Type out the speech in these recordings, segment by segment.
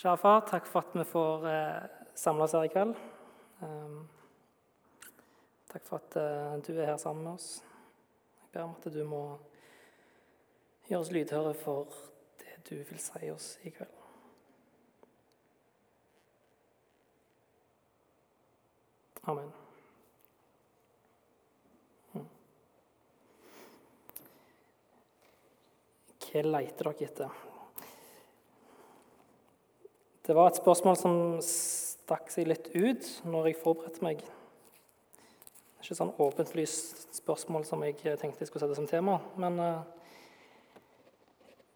Kjære far, takk for at vi får eh, samles her i kveld. Um, takk for at eh, du er her sammen med oss. Jeg ber om at du må gjøre oss lydhøre for det du vil si oss i kveld. Amen. Mm. Hva leter dere etter? Det var et spørsmål som stakk seg litt ut når jeg forberedte meg. Det er ikke sånn åpentlyst spørsmål som jeg tenkte jeg skulle sette som tema. Men uh,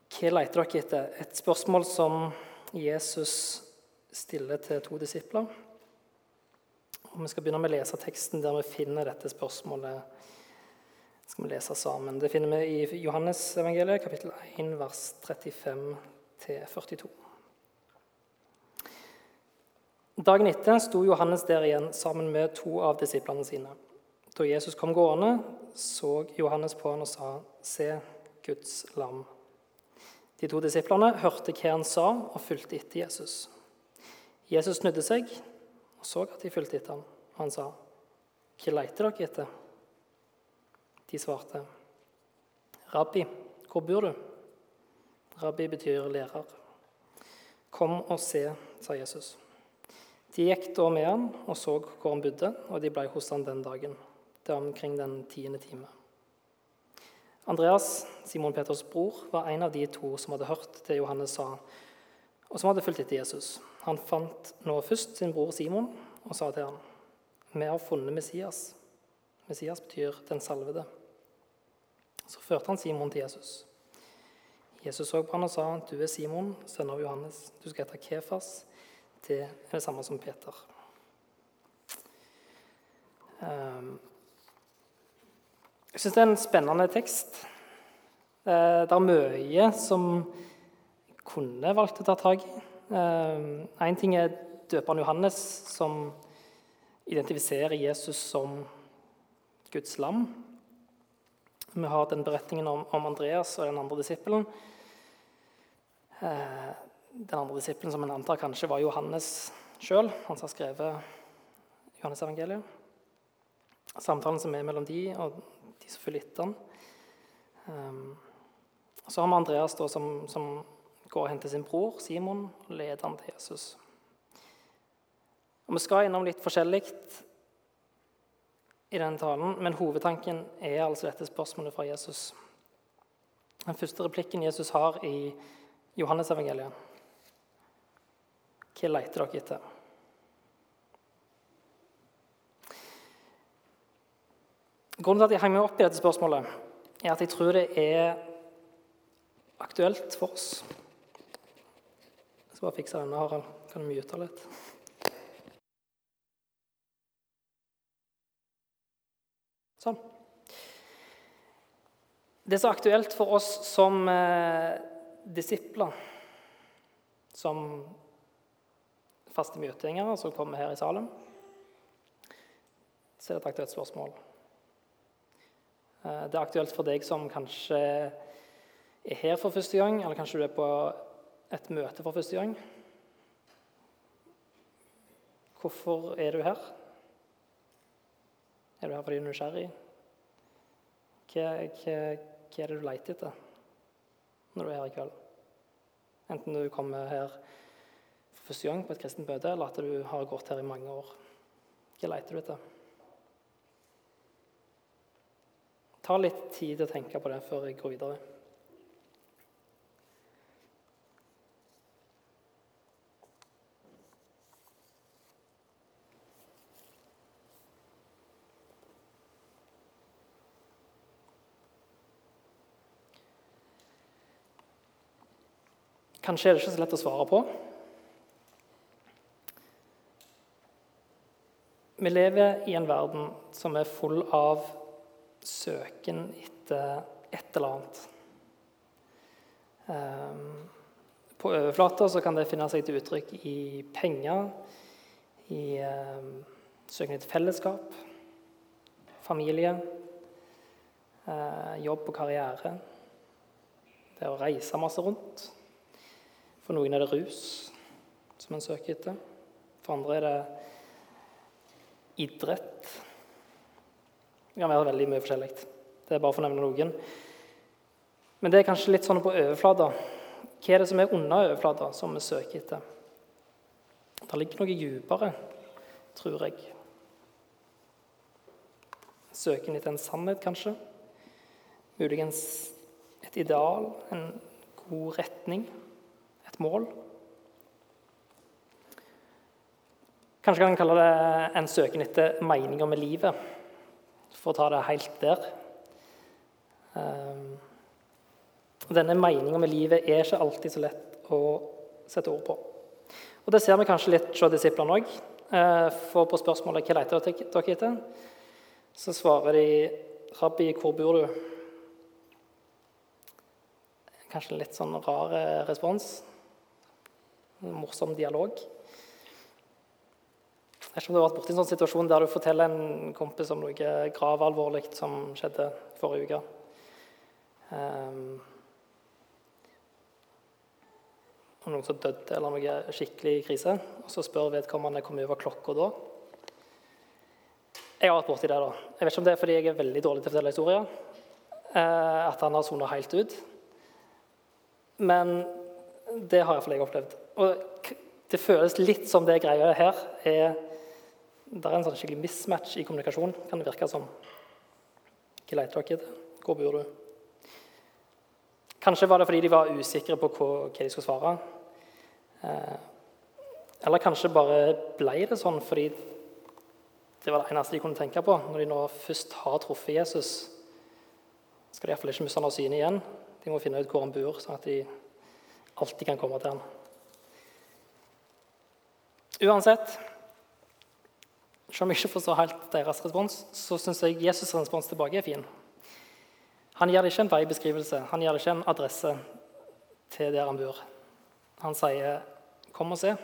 hva leter dere etter? Et spørsmål som Jesus stiller til to disipler. Og Vi skal begynne med å lese teksten der vi finner dette spørsmålet. Det skal vi lese sammen. Det finner vi i Johannes evangeliet, kapittel 1, vers 35-42. Dagen etter sto Johannes der igjen sammen med to av disiplene sine. Da Jesus kom gående, så Johannes på han og sa, 'Se, Guds lam'. De to disiplene hørte hva han sa, og fulgte etter Jesus. Jesus snudde seg og så at de fulgte etter ham. Han sa, 'Hva leter dere etter?' De svarte, 'Rabbi, hvor bor du?' Rabbi betyr lærer. 'Kom og se', sa Jesus. De gikk da med han og så hvor han bodde, og de ble hos han den dagen. Det var omkring den tiende time. Andreas, Simon Peters bror, var en av de to som hadde hørt det Johannes sa, og som hadde fulgt etter Jesus. Han fant nå først sin bror Simon og sa til ham, 'Vi har funnet Messias.' Messias betyr 'den salvede'. Så førte han Simon til Jesus. Jesus så på han og sa, 'Du er Simon, sønn av Johannes. Du skal hete Kefas.' Det er det samme som Peter. Ehm, jeg syns det er en spennende tekst. Eh, det er mye som kunne valgt å ta tak i. Én ehm, ting er døperen Johannes, som identifiserer Jesus som Guds lam. Vi har den beretningen om, Andreas og den andre disippelen. Den andre disippelen som en antar kanskje var Johannes sjøl, han som har skrevet Johannes-evangeliet. Samtalen som er mellom de og de som følger etter han. Um, så har vi Andreas da, som, som, går og henter sin bror Simon og leder han til Jesus. Og Vi skal innom litt forskjellig i denne talen, men hovedtanken er altså dette spørsmålet fra Jesus. Den første replikken Jesus har i Johannes-evangeliet, hva leter dere etter? Grunnen til at jeg henger meg opp i dette spørsmålet, er at jeg tror det er aktuelt for oss. Jeg skal bare fikse denne, Harald. Kan du mute litt? Sånn. Det er så aktuelt for oss som eh, disipler, som faste møtegjengere som kommer her i salen, så er det et aktuelt spørsmål. Eh, det er aktuelt for deg som kanskje er her for første gang, eller kanskje du er på et møte for første gang. Hvorfor er du her? Er du her fordi du er nysgjerrig? Hva, hva, hva er det du leter etter når du er her i kveld? Enten du kommer her første gang på et kristent møte, eller at du har gått her i mange år. Hva leter du etter? Ta litt tid til å tenke på det før jeg går videre. Kanskje er det ikke så lett å svare på. Vi lever i en verden som er full av søken etter et eller annet. Ehm, på overflata kan det finne seg til uttrykk i penger, i ehm, søken etter fellesskap, familie, eh, jobb og karriere. Det å reise masse rundt. For noen er det rus. som en søker etter. For andre er det idrett. Det kan være veldig mye forskjellig. Det er bare for å nevne noen. Men det er kanskje litt sånn på overflata. Hva er det som er under overflata, som vi søker etter? Det ligger noe dypere, tror jeg. Søken etter en sannhet, kanskje. Muligens et ideal, en god retning, et mål. Kanskje kan en kalle det en søken etter meninger med livet, for å ta det helt der. Ehm, denne meninga med livet er ikke alltid så lett å sette ord på. Og Det ser vi kanskje litt hos disiplene òg. Eh, for på spørsmålet hva leter dere etter, så svarer de 'Rabbi, hvor bor du?' Kanskje en litt sånn rar eh, respons. En morsom dialog. Jeg vet ikke om du har vært borti en sånn situasjon der du forteller en kompis om noe gravalvorlig som skjedde forrige uke. Um, om noen som døde, eller noe skikkelig krise. Og så spør vedkommende hvor mye var klokka da. Jeg har vært borti det. da. Jeg vet ikke om det er fordi jeg er veldig dårlig til å fortelle historier. Eh, at han har sona helt ut. Men det har iallfall jeg opplevd. Og det føles litt som det greia her er Det er en sånn skikkelig mismatch i kommunikasjon, kan det virke som. Hva leter dere etter? Hvor bor du? Kanskje var det fordi de var usikre på hva, de skulle svare. Eh, eller kanskje bare ble det sånn fordi det var det eneste de kunne tenke på. Når de nå først har truffet Jesus, skal de iallfall ikke miste han av syne igjen. De må finne ut hvor han bor, sånn at de alltid kan komme til han. Uansett, selv om jeg ikke forstår helt deres respons, så syns jeg Jesus' respons tilbake er fin. Han gir det ikke en veibeskrivelse, han gir det ikke en adresse til der han bor. Han sier 'kom og se'.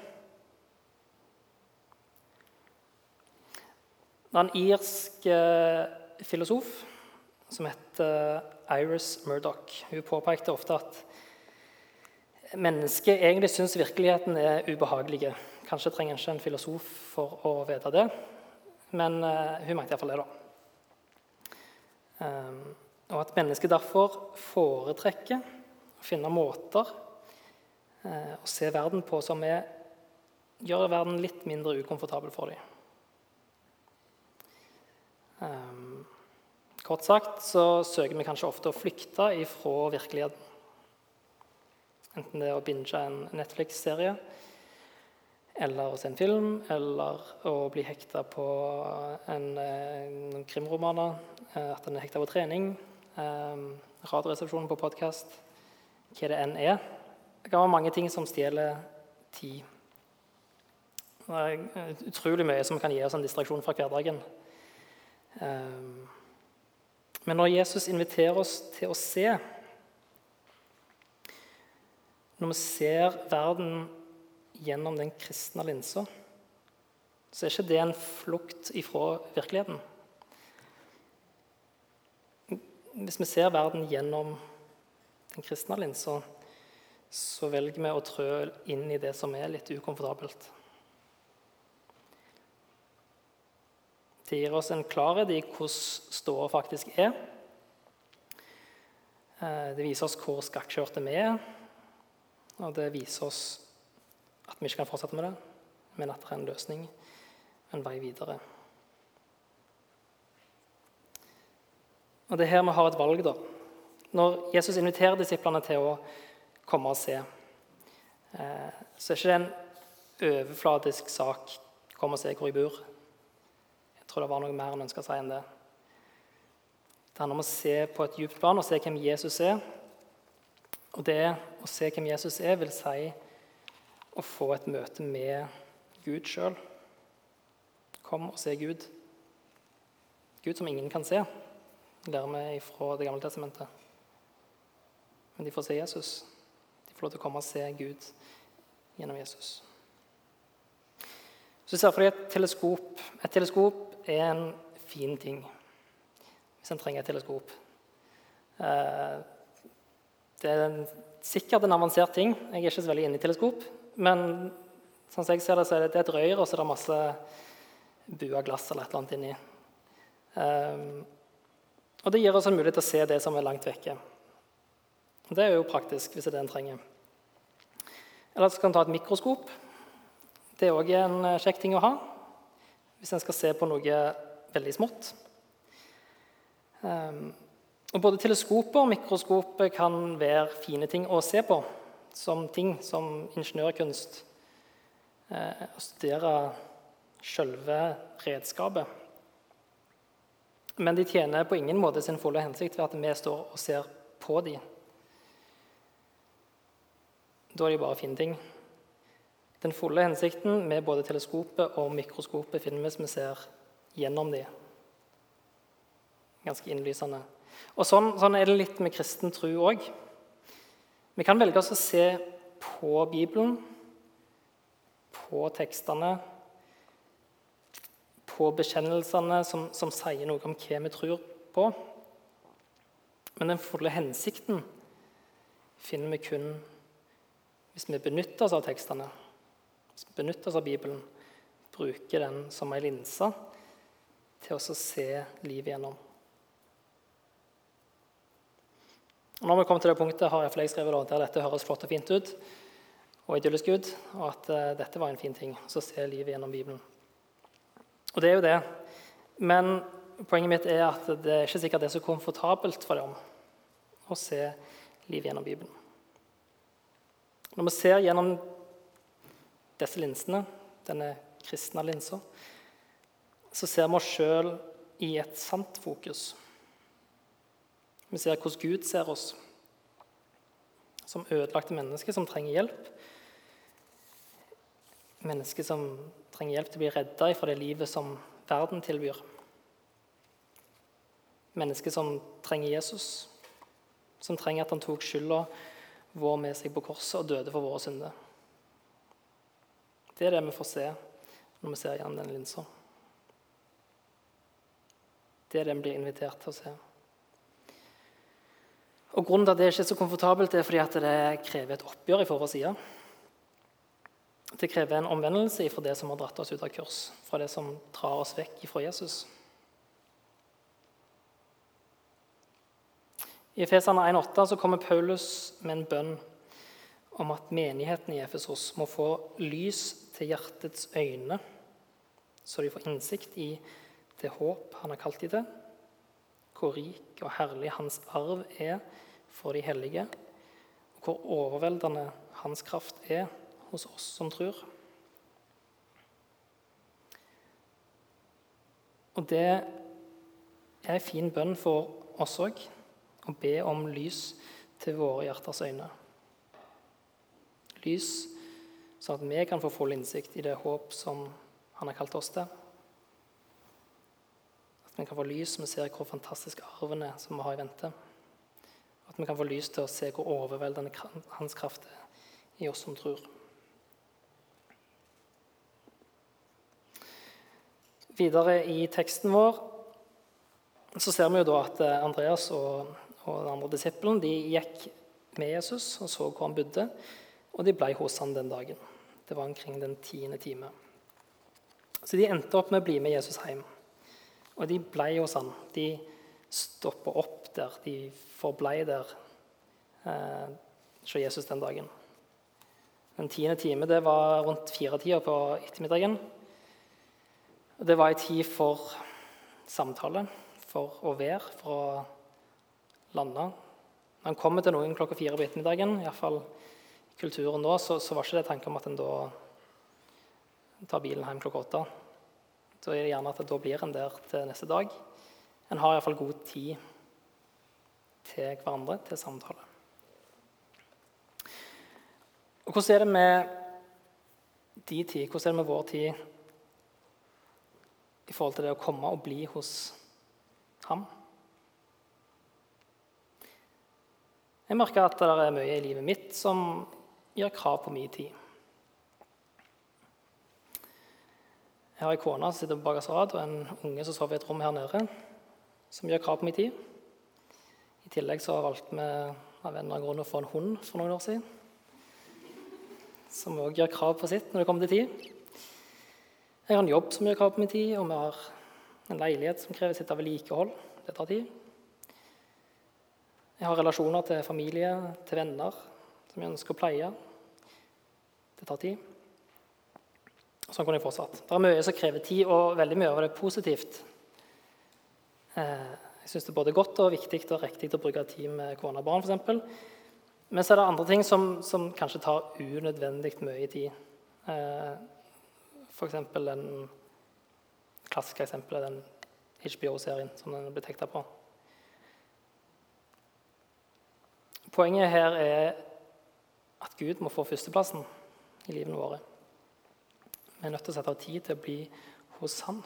Det er en irsk eh, filosof som heter Iris Murdoch. Hun påpekte ofte at mennesket egentlig syns virkeligheten er ubehagelig. Kanskje trenger en ikke en filosof for å vite det, men eh, hun mente iallfall det. da. Um, og at mennesket derfor foretrekker å finne måter eh, å se verden på som er, gjør verden litt mindre ukomfortabel for dem. Um, kort sagt så søker vi kanskje ofte å flykte ifra virkeligheten. Enten det er å binge en Netflix-serie, eller å se en film, eller å bli hekta på en, eh, krimromaner, eh, at en er hekta på trening, Eh, Radioresepsjonen på podkast, hva det enn er. Det kan være mange ting som stjeler tid. Det er utrolig mye som kan gi oss en distraksjon fra hverdagen. Eh, men når Jesus inviterer oss til å se Når vi ser verden gjennom den kristne linsa, så er ikke det en flukt ifra virkeligheten. Hvis vi ser verden gjennom den kristne linsa, så velger vi å trø inn i det som er litt ukomfortabelt. Det gir oss en klarhet i hvordan ståa faktisk er. Eh, det viser oss hvor skakkjørte vi er, og det viser oss at vi ikke kan fortsette med det, men at det er en løsning, en vei videre. Og Det er her vi har et valg. da. Når Jesus inviterer disiplene til å komme og se, eh, så er ikke det en overfladisk sak 'kom og se hvor jeg bor'. Jeg tror det var noe mer han ønska seg enn det. Det handler om å se på et djupt plan og se hvem Jesus er. Og det å se hvem Jesus er, vil si å få et møte med Gud sjøl. Kom og se Gud. Gud som ingen kan se lærer vi fra Det gamle testamentet. Men de får se Jesus. De får lov til å komme og se Gud gjennom Jesus. Så ser for deg et teleskop. Et teleskop er en fin ting hvis en trenger et teleskop. Eh, det er sikkert en avansert ting. Jeg er ikke så veldig inne i teleskop. Men Sånn som jeg ser det, så er det, et røyr, og så er det masse bua glass eller et eller annet inni. Um, og det gir oss en mulighet til å se det som er langt vekke. Det er jo praktisk hvis det er det en trenger. Eller så kan en ta et mikroskop. Det er òg en eh, kjekk ting å ha hvis en skal se på noe veldig smått. Um, og Både teleskoper og mikroskop kan være fine ting å se på, som ting som ingeniørkunst. Eh, å studere selve redskapet. Men de tjener på ingen måte sin fulle hensikt ved at vi står og ser på dem. Da er de bare fine ting. Den fulle hensikten med både teleskopet og mikroskopet finner vi hvis vi ser gjennom dem. Ganske innlysende. Og sånn, sånn, er det litt med kristen tro òg. Vi kan velge oss å se på Bibelen, på tekstene, på bekjennelsene som, som sier noe om hva vi tror på. Men den fulle hensikten finner vi kun hvis vi benytter oss av tekstene, hvis vi benytter oss av Bibelen, bruker den som ei linse til å se livet gjennom. Og når vi kommer til det punktet, har jeg skrevet der dette høres flott og fint ut, og idyllisk ut, og at uh, dette var en fin ting, så se livet gjennom Bibelen. Og det er jo det. Men poenget mitt er at det er ikke sikkert det er så komfortabelt for dem å se livet gjennom Bibelen. Når vi ser gjennom disse linsene, denne kristne linsa, så ser vi oss sjøl i et sant fokus. Vi ser hvordan Gud ser oss som ødelagte mennesker som trenger hjelp. Mennesker som trenger hjelp til å bli redda fra det livet som verden tilbyr. Mennesker som trenger Jesus, som trenger at han tok skylda vår med seg på korset og døde for våre synder. Det er det vi får se når vi ser gjennom den linsa. Det er det vi blir invitert til å se. Og Grunnen til at det ikke er så komfortabelt, er fordi at det krever et oppgjør vår side. Det krever en omvendelse fra det som har dratt oss ut av kurs, fra det som drar oss vekk fra Jesus. I Efesene 1,8 kommer Paulus med en bønn om at menigheten i Efesos må få lys til hjertets øyne, så de får innsikt i det håp han har kalt dem til, hvor rik og herlig hans arv er for de hellige, og hvor overveldende hans kraft er hos oss som tror. Og det er en fin bønn for oss òg, å be om lys til våre hjerters øyne. Lys sånn at vi kan få full innsikt i det håp som han har kalt oss til. Vi kan få lys som vi ser hvor fantastisk arven er som vi har i vente. At vi kan få lys til å se hvor overveldende hans kraft er i oss som tror. Videre i teksten vår så ser vi jo da at eh, Andreas og, og den andre disippelen de gikk med Jesus og så hvor han bodde, og de ble hos han den dagen. Det var omkring den tiende time. Så de endte opp med å bli med Jesus hjem. Og de ble hos han. De stoppa opp der. De forblei der eh, Jesus den dagen. Den tiende time det var rundt firetida på ettermiddagen. Det var ei tid for samtale, for å være, for å lande. Når en kommer til noen klokka fire på ettermiddagen, iallfall i kulturen da, så, så var ikke det tanke om at en da tar bilen hjem klokka åtte. Da er det gjerne at da blir en der til neste dag. En har iallfall god tid til hverandre, til samtale. Og Hvordan er det med de tid, hvordan er det med vår tid i forhold til det å komme og bli hos ham? Jeg merker at det er mye i livet mitt som gjør krav på min tid. Jeg har ei kone som sitter på bakerste rad, og en unge som sover i et rom her nede, som gjør krav på min tid. I tillegg så valgte vi av en grunn å få en hund for noen år siden. som òg gjør krav på sitt når det kommer til tid. Jeg har en jobb som gjør krav på min tid, og vi har en leilighet som krever sitt av vedlikehold. Det tar tid. Jeg har relasjoner til familie, til venner, som jeg ønsker å pleie. Det tar tid. Sånn kunne jeg fortsatt. Det er mye som krever tid, og veldig mye av det er positivt. Eh, jeg syns det er både godt og viktig og riktig å bruke tid med kone og barn, f.eks. Men så er det andre ting som, som kanskje tar unødvendig mye tid. Eh, F.eks. den klassiske eksempelet, den HBO-serien som den ble tekta på. Poenget her er at Gud må få førsteplassen i livene våre. Vi er nødt til å sette av tid til å bli hos Han.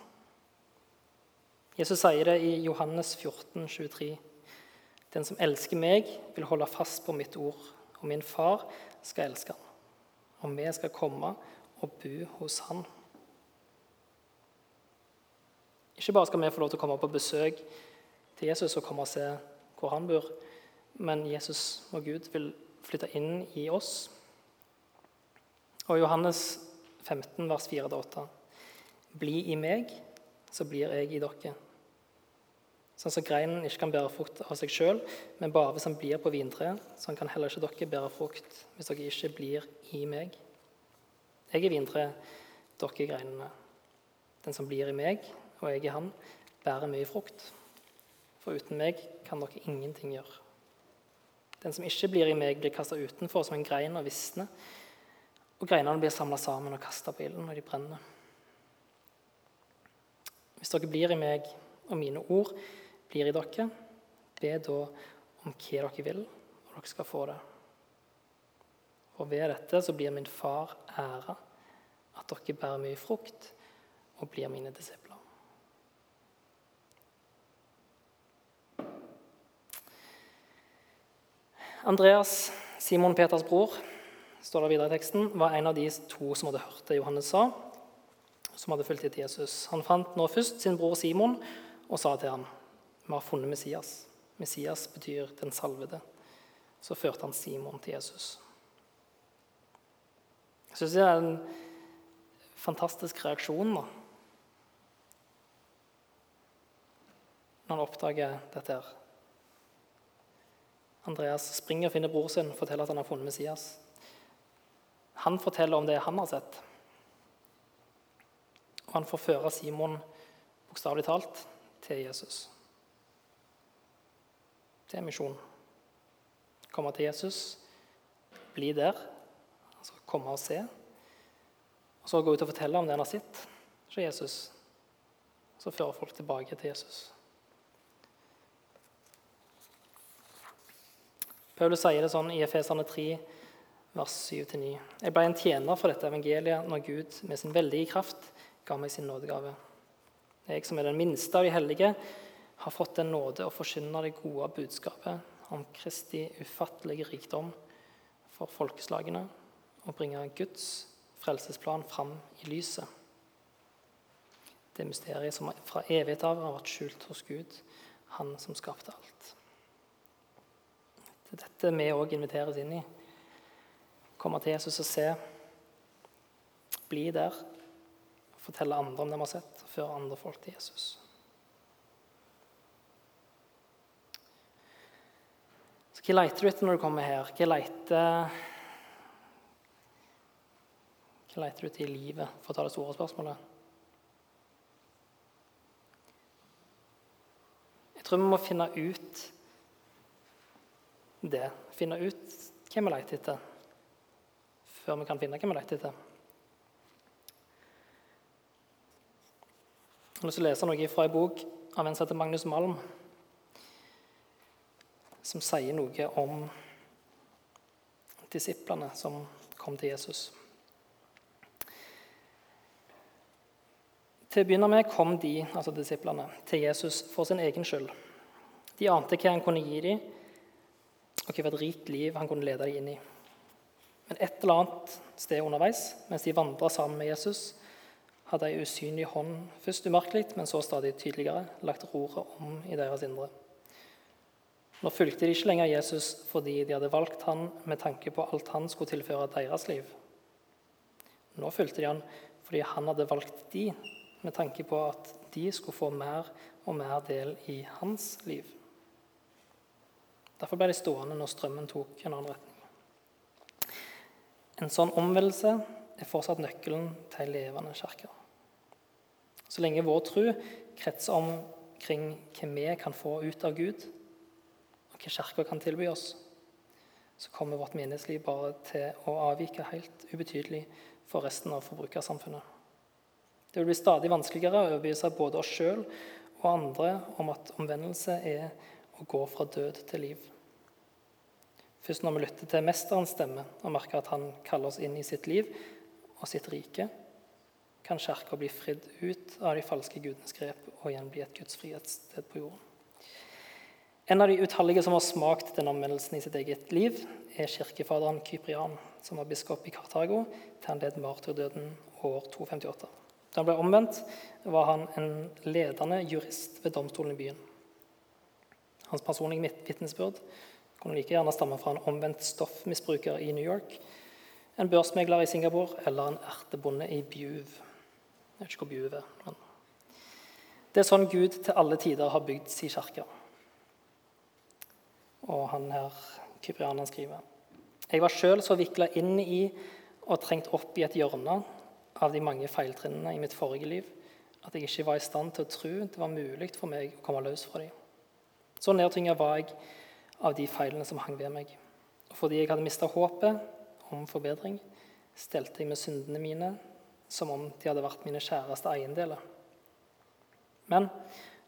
Jesus sier det i Johannes 14, 23. Den som elsker meg, vil holde fast på mitt ord, og min far skal elske han. Og vi skal komme og bo hos han. Ikke bare skal vi få lov til å komme på besøk til Jesus og komme og se hvor han bor, men Jesus og Gud vil flytte inn i oss. Og Johannes 15, vers 4-8.: Bli i meg, så blir jeg i dere. Sånn som greinen ikke kan bære frukt av seg sjøl, men bare hvis han blir på vintreet. Sånn kan heller ikke dere bære frukt hvis dere ikke blir i meg. Jeg er vintreet, dere er greinene. Den som blir i meg, og jeg i han, bærer mye frukt. For uten meg kan dere ingenting gjøre. Den som ikke blir i meg, blir kasta utenfor som en grein og visner. Og greinene blir samla sammen og kasta på ilden når de brenner. Hvis dere blir i meg og mine ord blir i dere. Be da om hva dere vil, og dere skal få det. Og ved dette så blir min far æra, at dere bærer mye frukt og blir mine disipler. Andreas, Simon Peters bror, står det videre i teksten, var en av de to som hadde hørt det Johannes sa, som hadde fulgt etter Jesus. Han fant nå først sin bror Simon og sa til ham vi har funnet Messias. Messias betyr 'den salvede'. Så førte han Simon til Jesus. Jeg syns det er en fantastisk reaksjon da. når han oppdager dette. her. Andreas springer og finner bror sin og forteller at han har funnet Messias. Han forteller om det han har sett. Og han får føre Simon bokstavelig talt til Jesus. Det er misjon. Komme til Jesus, bli der, altså komme og se. Og så gå ut og fortelle om det han har sett hos Jesus. Så fører folk tilbake til Jesus. Paulus sier det sånn i Efesene 3, vers 7-9. Jeg ble en tjener for dette evangeliet når Gud med sin veldige kraft ga meg sin nådegave. Jeg som er den minste av de hellige, har fått den nåde å forkynne det gode budskapet om Kristi ufattelige rikdom for folkeslagene og bringe Guds frelsesplan fram i lyset. Det mysteriet som fra evighet av har vært skjult hos Gud, Han som skapte alt. Det er dette vi òg inviteres inn i. Komme til Jesus og se. Bli der fortelle andre om det vi har sett, føre andre folk til Jesus. Så Hva leter du etter når du kommer her? Hva leter, hva leter du etter i livet, for å ta det store spørsmålet? Jeg tror vi må finne ut det. Finne ut hva vi leter etter, før vi kan finne hva vi leter etter. Jeg har lyst til å lese noe fra en bok av en som heter Magnus Malm, som sier noe om disiplene som kom til Jesus. Til å begynne med kom de, altså disiplene, til Jesus for sin egen skyld. De ante hva han kunne gi dem, og hvilket rikt liv han kunne lede dem inn i. Men et eller annet sted underveis, mens de vandra sammen med Jesus, hadde ei usynlig hånd, først umerkelig, men så stadig tydeligere, lagt roret om i deres indre. Nå fulgte de ikke lenger Jesus fordi de hadde valgt han med tanke på alt han skulle tilføre deres liv, Nå fulgte de han fordi han hadde valgt de, med tanke på at de skulle få mer og mer del i hans liv. Derfor ble de stående når strømmen tok en annen retning. En sånn omvendelse er fortsatt nøkkelen til levende kirke. Så lenge vår tro kretser omkring hva vi kan få ut av Gud, og hva Kirka kan tilby oss, så kommer vårt menighetsliv bare til å avvike helt ubetydelig for resten av forbrukersamfunnet. Det vil bli stadig vanskeligere å overbevise både oss sjøl og andre om at omvendelse er å gå fra død til liv. Først når vi lytter til Mesterens stemme og merker at han kaller oss inn i sitt liv og sitt rike, kan Kirka bli fridd ut av de falske gudenes grep og igjen bli et Guds frihetssted på jorden. En av de utallige som har smakt den omvendelsen i sitt eget liv, er kirkefaderen Kyprian, som var biskop i Kartago til han led martyrdøden år 258. Da han ble omvendt, var han en ledende jurist ved domstolen i byen. Hans personlige vitnesbyrd kunne like gjerne stamme fra en omvendt stoffmisbruker i New York, en børsmegler i Singapore eller en ertebonde i Bjuv. Jeg vet ikke hvor Bjuv er. men Det er sånn Gud til alle tider har bygd sin kirke. Og han her, kyprianeren, skriver Jeg var sjøl så vikla inn i og trengt opp i et hjørne av de mange feiltrinnene i mitt forrige liv at jeg ikke var i stand til å tro det var mulig for meg å komme løs fra dem. Så nedtynga var jeg av de feilene som hang ved meg. Og fordi jeg hadde mista håpet om forbedring, stelte jeg med syndene mine som om de hadde vært mine kjæreste eiendeler. Men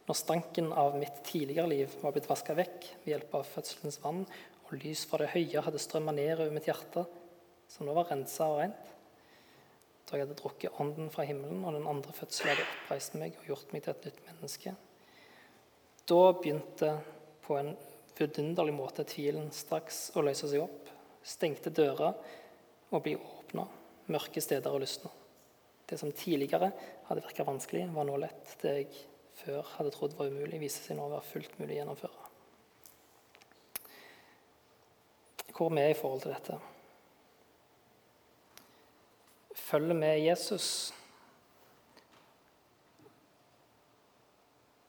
når stanken av mitt tidligere liv var blitt vaska vekk ved hjelp av fødselens vann, og lys fra det høye hadde strømma ned over mitt hjerte, som nå var rensa og rent, da jeg hadde drukket ånden fra himmelen, og den andre fødselen hadde oppreist meg og gjort meg til et nytt menneske, da begynte på en vidunderlig måte tvilen straks å løse seg opp. Stengte dører og bli åpna, mørke steder og lystne. Det som tidligere hadde virka vanskelig, var nå lett. Det jeg før hadde trodd var umulig, viser seg nå å være fullt mulig å gjennomføre. Hvor er i forhold til dette? Følger vi Jesus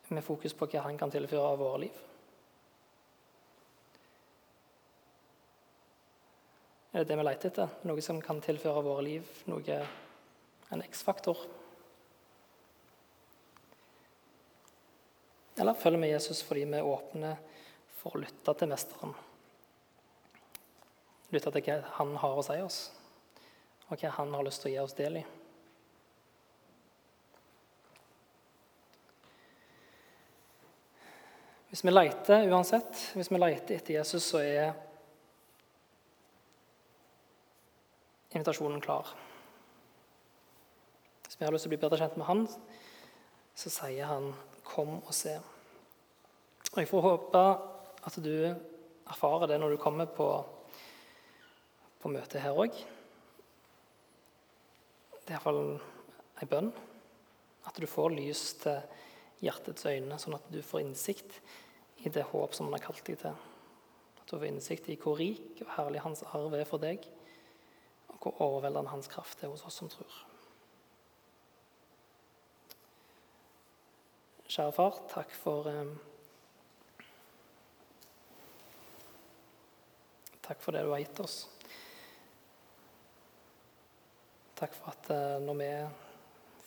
med fokus på hva han kan tilføre av våre liv? Er det det vi leter etter? Noe som kan tilføre våre liv noe, en X-faktor? Eller følger vi Jesus fordi vi er åpne for å lytte til Mesteren? Lytte til hva han har å si oss, og hva han har lyst til å gi oss del i. Hvis vi leter uansett, hvis vi leter etter Jesus, så er invitasjonen klar. Hvis vi har lyst til å bli bedre kjent med han, så sier han Kom og se. Og Jeg får håpe at du erfarer det når du kommer på, på møtet her òg. Det er iallfall ei bønn. At du får lys til hjertets øyne, sånn at du får innsikt i det håp som han har kalt deg til. At du får innsikt i hvor rik og herlig hans arv er for deg, hvor overveldende hans kraft er hos oss som tror. Kjære far, takk for eh, Takk for det du har gitt oss. Takk for at eh, når vi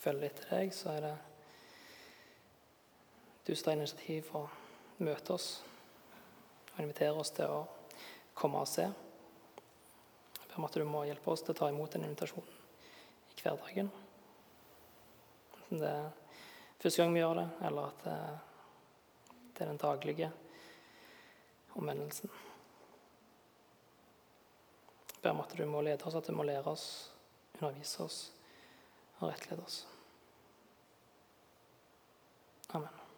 følger etter deg, så er det du som tar initiativ for å møte oss og invitere oss til å komme og se. Om at du må hjelpe oss til å ta imot en invitasjon i hverdagen. Enten det er første gang vi gjør det, eller at det er den daglige omvendelsen. Jeg ber om at du må lede oss, at du må lære oss, undervise oss og rettlede oss. Amen.